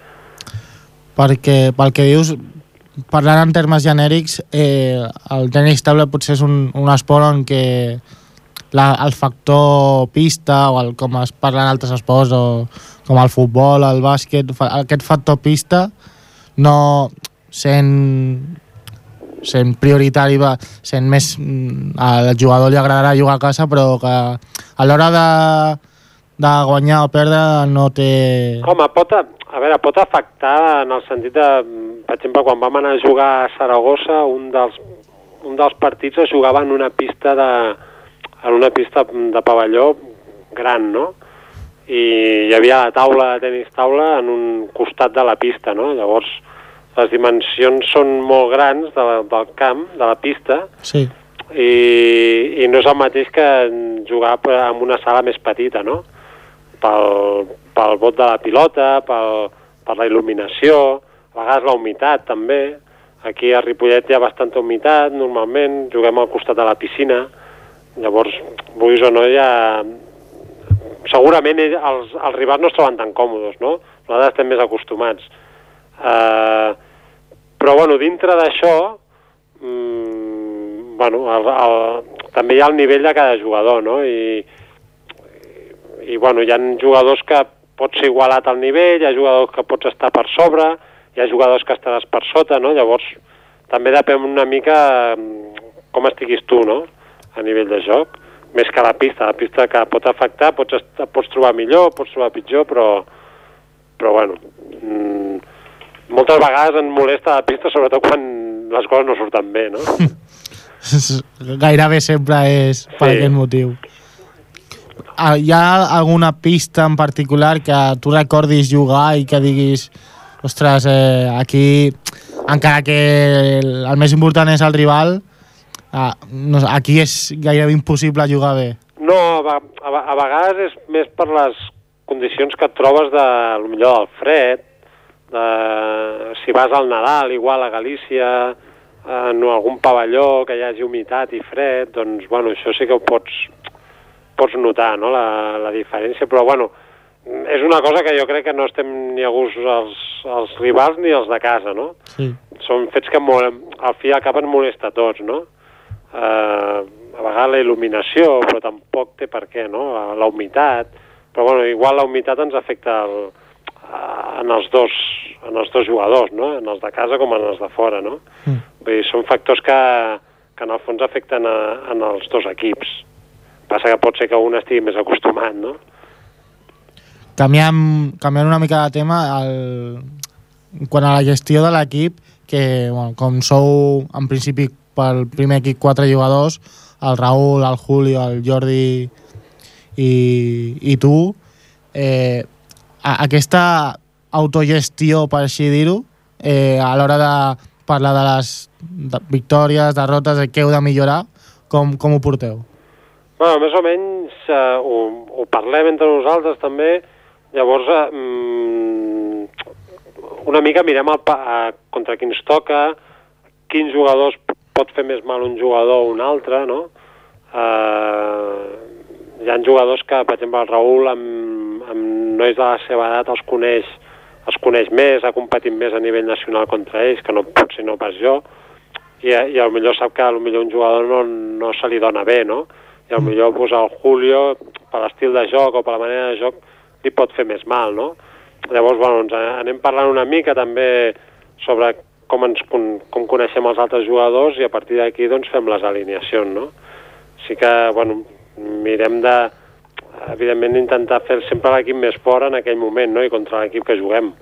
Perquè, pel que dius, parlant en termes genèrics, eh, el tenis table potser és un, un esport en què la, el factor pista, o el, com es parla en altres esports, o com el futbol, el bàsquet, fa, aquest factor pista no sent sent prioritari, va, sent més mm, al jugador li agradarà jugar a casa, però que a l'hora de, de guanyar o perdre no té... Home, pot, a veure, pot afectar en el sentit de, per exemple, quan vam anar a jugar a Saragossa, un dels, un dels partits es jugava en una pista de, en una pista de pavelló gran, no? I hi havia la taula de tenis taula en un costat de la pista, no? Llavors, les dimensions són molt grans de la, del camp, de la pista, Sí. i, i no és el mateix que jugar en una sala més petita, no? Pel, pel vot de la pilota, pel, per la il·luminació, a vegades la humitat també, Aquí a Ripollet hi ha bastanta humitat, normalment, juguem al costat de la piscina, llavors, vulguis o no, ha... Segurament els, els rivals no es troben tan còmodes, no? Nosaltres estem més acostumats. Uh, però, bueno, dintre d'això, mm, bueno, el, el, també hi ha el nivell de cada jugador, no? I, i bueno, hi ha jugadors que pots ser igualat al nivell, hi ha jugadors que pots estar per sobre, hi ha jugadors que estaràs per sota, no? Llavors, també depèn una mica mm, com estiguis tu, no?, a nivell de joc, més que la pista. La pista que pot afectar, pots, est- et pots trobar millor, pots trobar pitjor, però, però bueno, mm, moltes vegades em molesta la pista, sobretot quan les coses no surten bé, no? Gairebé sempre és per Sí. aquest motiu. Ah, Hi ha alguna pista en particular que tu recordis jugar i que diguis ostres, eh, aquí encara que el, el més important és el rival ah, no, aquí és gairebé impossible jugar bé. No, a, a, a vegades és més per les condicions que et trobes de, millor del fred, de, si vas al Nadal, igual a Galícia, en algun pavelló que hi hagi humitat i fred, doncs, bueno, això sí que ho pots, pots notar, no?, la, la diferència, però, bueno, és una cosa que jo crec que no estem ni a gust els, els rivals ni els de casa, no? sí. són fets que al fi al cap ens molesta a tots, no? Uh, a vegades la il·luminació, però tampoc té per què, no? La humitat, però bueno, igual la humitat ens afecta el, uh, en, els dos, en els dos jugadors, no? En els de casa com en els de fora, no? Mm. Vull dir, són factors que, que en el fons afecten a, en els dos equips. Passa que pot ser que un estigui més acostumat, no? canviant, canviant una mica de tema el, quan a la gestió de l'equip que bueno, com sou en principi pel primer equip quatre jugadors el Raül, el Julio, el Jordi i, i tu eh, aquesta autogestió per així dir-ho eh, a l'hora de parlar de les victòries, derrotes, de què heu de millorar com, com ho porteu? Bueno, més o menys eh, ho, ho parlem entre nosaltres també, llavors eh, mm, una mica mirem el, eh, contra qui ens toca, quins jugadors pot fer més mal un jugador o un altre, no? Eh, hi ha jugadors que, per exemple, el Raül amb, amb nois de la seva edat els coneix, els coneix més, ha competit més a nivell nacional contra ells, que no pot ser no pas jo, i, i al millor sap que millor un jugador no, no se li dona bé, no? I millor pues, el Julio, per l'estil de joc o per la manera de joc, li pot fer més mal, no? Llavors, bueno, ens anem parlant una mica també sobre com, ens, com coneixem els altres jugadors i a partir d'aquí doncs, fem les alineacions, no? Sí que, bueno, mirem de, evidentment, intentar fer sempre l'equip més fort en aquell moment, no?, i contra l'equip que juguem.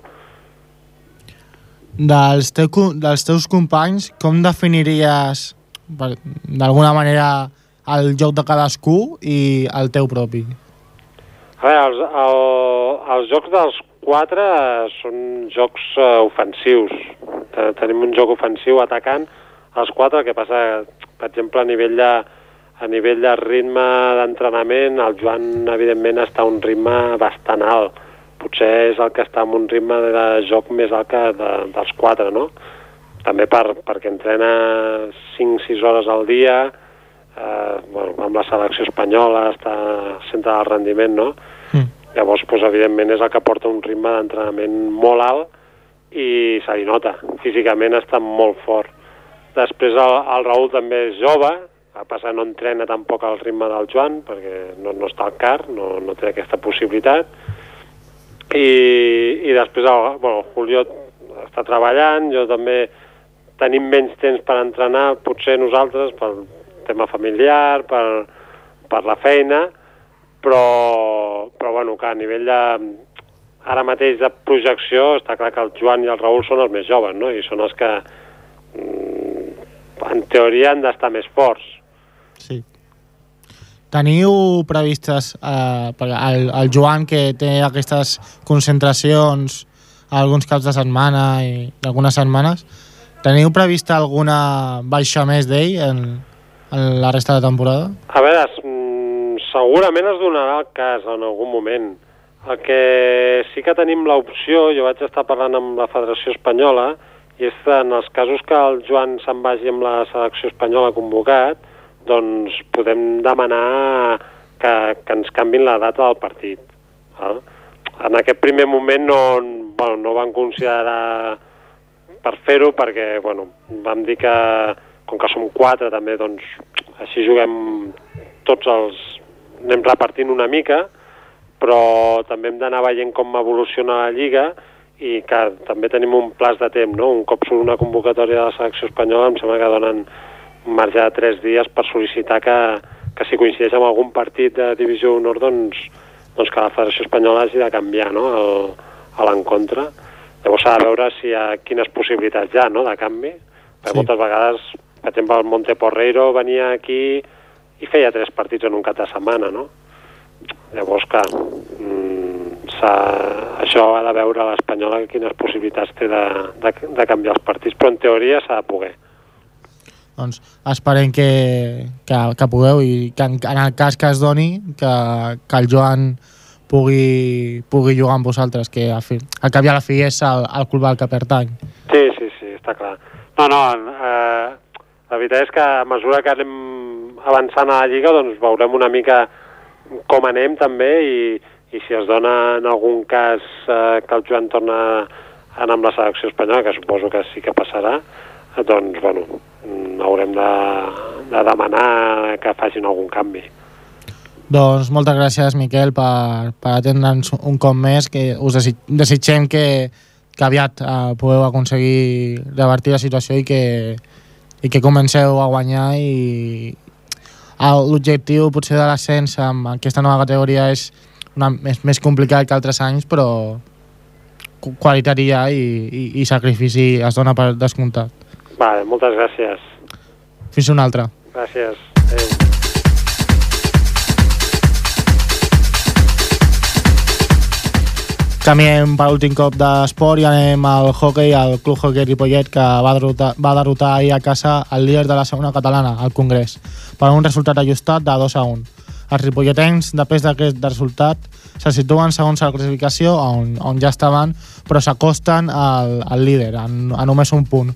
Dels, teu, dels teus companys, com definiries d'alguna manera el joc de cadascú i el teu propi? A veure, els, el, els jocs dels quatre eh, són jocs uh, ofensius. Te- Tenim un joc ofensiu atacant els quatre, que passa, per exemple, a nivell de, a nivell de ritme d'entrenament, el Joan, evidentment, està a un ritme bastant alt. Potser és el que està amb un ritme de joc més alt que de, dels quatre, no? També per, perquè entrena 5-6 hores al dia, eh, bueno, amb la selecció espanyola està centre del rendiment, no? Mm. Llavors, doncs, evidentment, és el que porta un ritme d'entrenament molt alt i se li nota. Físicament està molt fort. Després el, el Raül també és jove, a passar no entrena tampoc al ritme del Joan, perquè no, no està al car, no, no té aquesta possibilitat. I, i després el, bueno, el Julio està treballant, jo també tenim menys temps per entrenar, potser nosaltres, pel tema familiar, per, per la feina, però, però bueno, que a nivell de, ara mateix de projecció està clar que el Joan i el Raül són els més joves, no? I són els que mm, en teoria han d'estar més forts. Sí. Teniu previstes eh, perquè el, el Joan que té aquestes concentracions alguns caps de setmana i algunes setmanes teniu prevista alguna baixa més d'ell en, en la resta de temporada? A veure, mm, segurament es donarà el cas en algun moment. El que sí que tenim l'opció, jo vaig estar parlant amb la Federació Espanyola, i és en els casos que el Joan se'n vagi amb la selecció espanyola convocat, doncs podem demanar que, que ens canvin la data del partit. Val? En aquest primer moment no, bueno, no van considerar per fer-ho perquè bueno, vam dir que com que som quatre també doncs així juguem tots els anem repartint una mica però també hem d'anar veient com evoluciona la Lliga i que també tenim un plaç de temps, no? Un cop surt una convocatòria de la selecció espanyola em sembla que donen un marge de tres dies per sol·licitar que, que si coincideix amb algun partit de divisió honor doncs, doncs que la Federació Espanyola hagi de canviar no? el, a l'encontre. Llavors s'ha de veure si hi ha quines possibilitats hi ha no? de canvi, perquè Sí. moltes vegades, per exemple, el Monteporreiro venia aquí i feia tres partits en un cap de setmana, no? Llavors, clar, mm, això ha de veure l'Espanyola quines possibilitats té de, de, de canviar els partits, però en teoria s'ha de poder. Doncs esperem que, que, que pugueu i que en, en el cas que es doni que, que el Joan pugui, pugui jugar amb vosaltres, que al, fi, al cap i a la fi és el, el club al que pertany. Sí, sí, sí, està clar. No, no, eh, la veritat és que a mesura que anem avançant a la Lliga doncs veurem una mica com anem també i, i si es dona en algun cas eh, que el Joan torna a anar amb la selecció espanyola, que suposo que sí que passarà, eh, doncs, bueno, mm, haurem de, de demanar que facin algun canvi. Doncs moltes gràcies, Miquel, per, per atendre'ns un cop més, que us desitgem que, que aviat eh, pugueu aconseguir revertir la situació i que, i que comenceu a guanyar i l'objectiu potser de l'ascens amb aquesta nova categoria és, una, és més complicat que altres anys, però qu- qualitat hi ha i, i, i sacrifici es dona per descomptat. Vale, moltes gràcies. Fins una altra. Gràcies. Adéu. Canviem per l'últim cop d'esport i anem al hockey, al Club Hockey Ripollet, que va derrotar, va derrotar ahir a casa el líder de la segona catalana, al Congrés, per un resultat ajustat de 2 a 1. Els ripolletens, després d'aquest resultat, se situen segons la classificació, on, on ja estaven, però s'acosten al, al líder, en, a només un punt,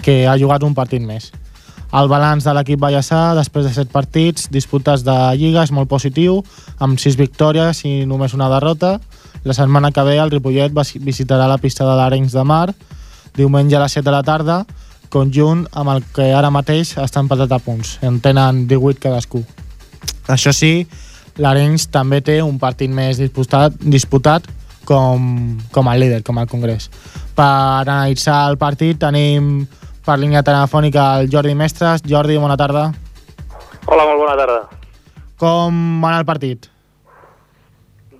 que ha jugat un partit més. El balanç de l'equip Ballassà, després de set partits disputats de Lliga, és molt positiu, amb sis victòries i només una derrota. La setmana que ve el Ripollet visitarà la pista de l'Arenys de Mar, diumenge a les 7 de la tarda, conjunt amb el que ara mateix està empatat a punts. En tenen 18 cadascú. Això sí, l'Arenys també té un partit més disputat, disputat com, com el líder, com el Congrés. Per analitzar el partit tenim per línia telefònica el Jordi Mestres. Jordi, bona tarda. Hola, molt bona tarda. Com va anar el partit?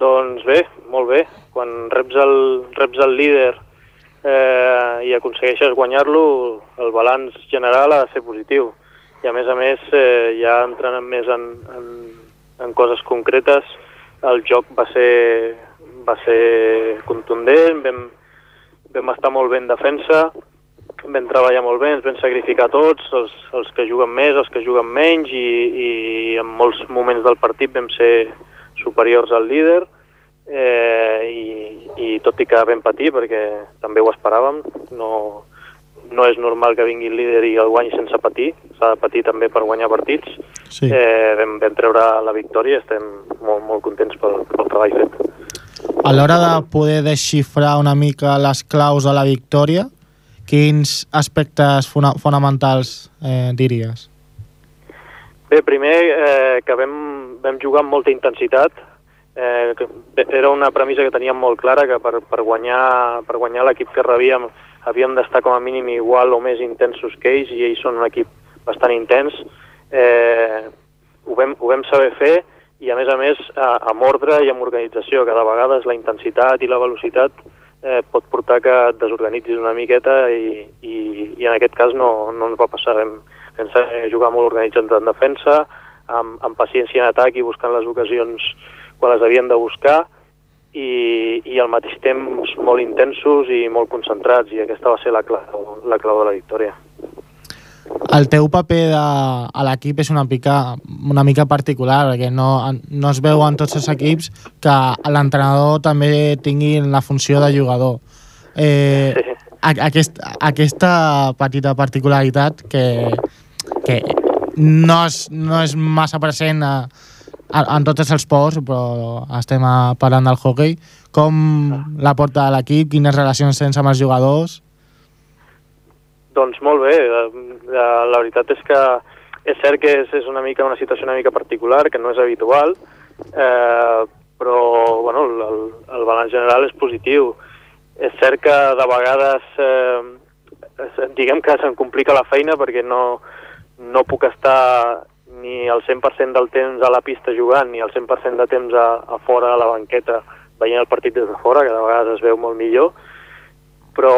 Doncs bé, molt bé. Quan reps el, reps el líder eh, i aconsegueixes guanyar-lo, el balanç general ha de ser positiu. I a més a més, eh, ja entrant més en, en, en coses concretes, el joc va ser, va ser contundent, vam, vam estar molt bé en defensa, vam treballar molt bé, ens vam sacrificar tots, els, els que juguen més, els que juguen menys, i, i en molts moments del partit vam ser superiors al líder, eh, i, i tot i que vam patir, perquè també ho esperàvem, no, no és normal que vingui el líder i el guanyi sense patir, s'ha de patir també per guanyar partits, Sí. eh, vam, vam treure la victòria i estem molt, molt contents pel, pel treball fet. A l'hora de poder desxifrar una mica les claus de la victòria, quins aspectes fona fonamentals eh, diries? Bé, primer eh, que vam, vam jugar amb molta intensitat, eh, era una premissa que teníem molt clara, que per, per guanyar, per guanyar l'equip que rebíem havíem d'estar com a mínim igual o més intensos que ells, i ells són un equip bastant intens. Eh, ho, vam, ho vam saber fer, i a més a més a, amb ordre i amb organització, que de vegades la intensitat i la velocitat eh, pot portar que et desorganitzis una miqueta i, i, i en aquest cas no, no ens va passar. Vam, vam jugar molt organitzat en defensa, amb, amb paciència en atac i buscant les ocasions quan les havien de buscar i, i al mateix temps molt intensos i molt concentrats i aquesta va ser la clau, la clau de la victòria. El teu paper de, a l'equip és una mica, una mica particular, perquè no, no es veu en tots els equips que l'entrenador també tingui la funció de jugador. Eh, a- aquest, aquesta petita particularitat que, que no, és, no és massa present a, a, en tots els esports, però estem parlant del hockey. Com la porta l'equip? Quines relacions tens amb els jugadors? Doncs molt bé, eh, la, la veritat és que és cert que és, és una mica una situació una mica particular, que no és habitual, eh, però bueno, el, el, el balanç general és positiu. És cert que de vegades eh, diguem que se'm complica la feina perquè no, no puc estar ni el 100% del temps a la pista jugant ni el 100% de temps a, a fora a la banqueta veient el partit des de fora, que de vegades es veu molt millor, però,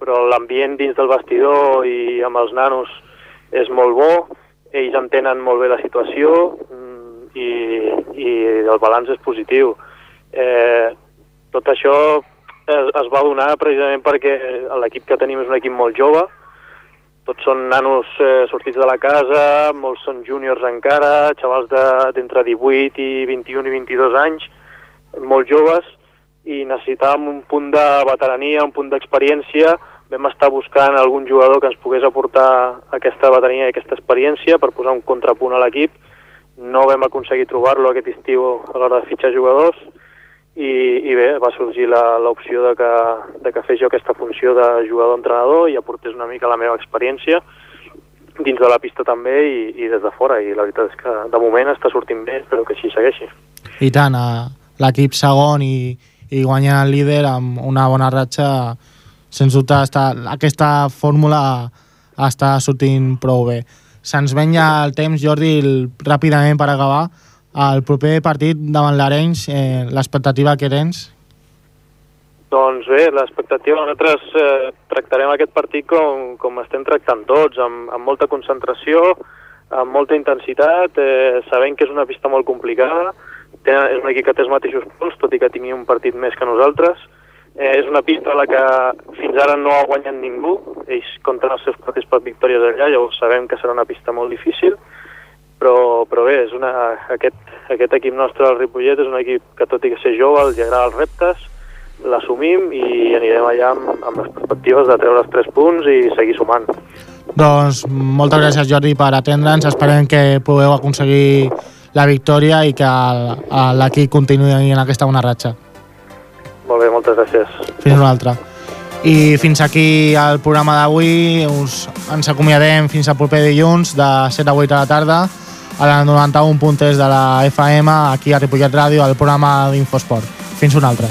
però l'ambient dins del vestidor i amb els nanos és molt bo, ells entenen molt bé la situació mm, i, i el balanç és positiu. Eh, tot això es, es va donar precisament perquè l'equip que tenim és un equip molt jove, tots són nanos eh, sortits de la casa, molts són júniors encara, xavals de- d'entre 18 i 21 i 22 anys, molt joves, i necessitàvem un punt de veterania, un punt d'experiència. Vam estar buscant algun jugador que ens pogués aportar aquesta veterania i aquesta experiència per posar un contrapunt a l'equip. No vam aconseguir trobar-lo aquest estiu a l'hora de fitxar jugadors i, i bé, va sorgir l'opció de, que, de que fes jo aquesta funció de jugador-entrenador i aportés una mica la meva experiència dins de la pista també i, i des de fora i la veritat és que de moment està sortint bé, espero que així segueixi. I tant, l'equip segon i, i guanyant el líder amb una bona ratxa, sens dubte està, aquesta fórmula està sortint prou bé. Se'ns venya el temps, Jordi, ràpidament per acabar. El proper partit davant l'Arenys, eh, l'expectativa que tens? Doncs bé, l'expectativa, nosaltres eh, tractarem aquest partit com, com estem tractant tots, amb, amb molta concentració, amb molta intensitat, eh, sabent que és una pista molt complicada, té, és un equip que té els mateixos punts, tot i que tingui un partit més que nosaltres, eh, és una pista a la que fins ara no ha guanyat ningú, ells compten els seus partits per victòries allà, llavors sabem que serà una pista molt difícil, però, però bé, és una, aquest, aquest equip nostre, el Ripollet, és un equip que tot i que ser jove, els agrada els reptes, l'assumim i anirem allà amb, amb les perspectives de treure els tres punts i seguir sumant. Doncs moltes gràcies, Jordi, per atendre'ns. Esperem que pugueu aconseguir la victòria i que l'equip continuï en aquesta bona ratxa. Molt bé, moltes gràcies. Fins una altra. I fins aquí el programa d'avui. Us ens acomiadem fins al proper dilluns de 7 a 8 de la tarda a la 91.3 de la FM aquí a Ripollet Ràdio, al programa d'Infosport. Fins una altra.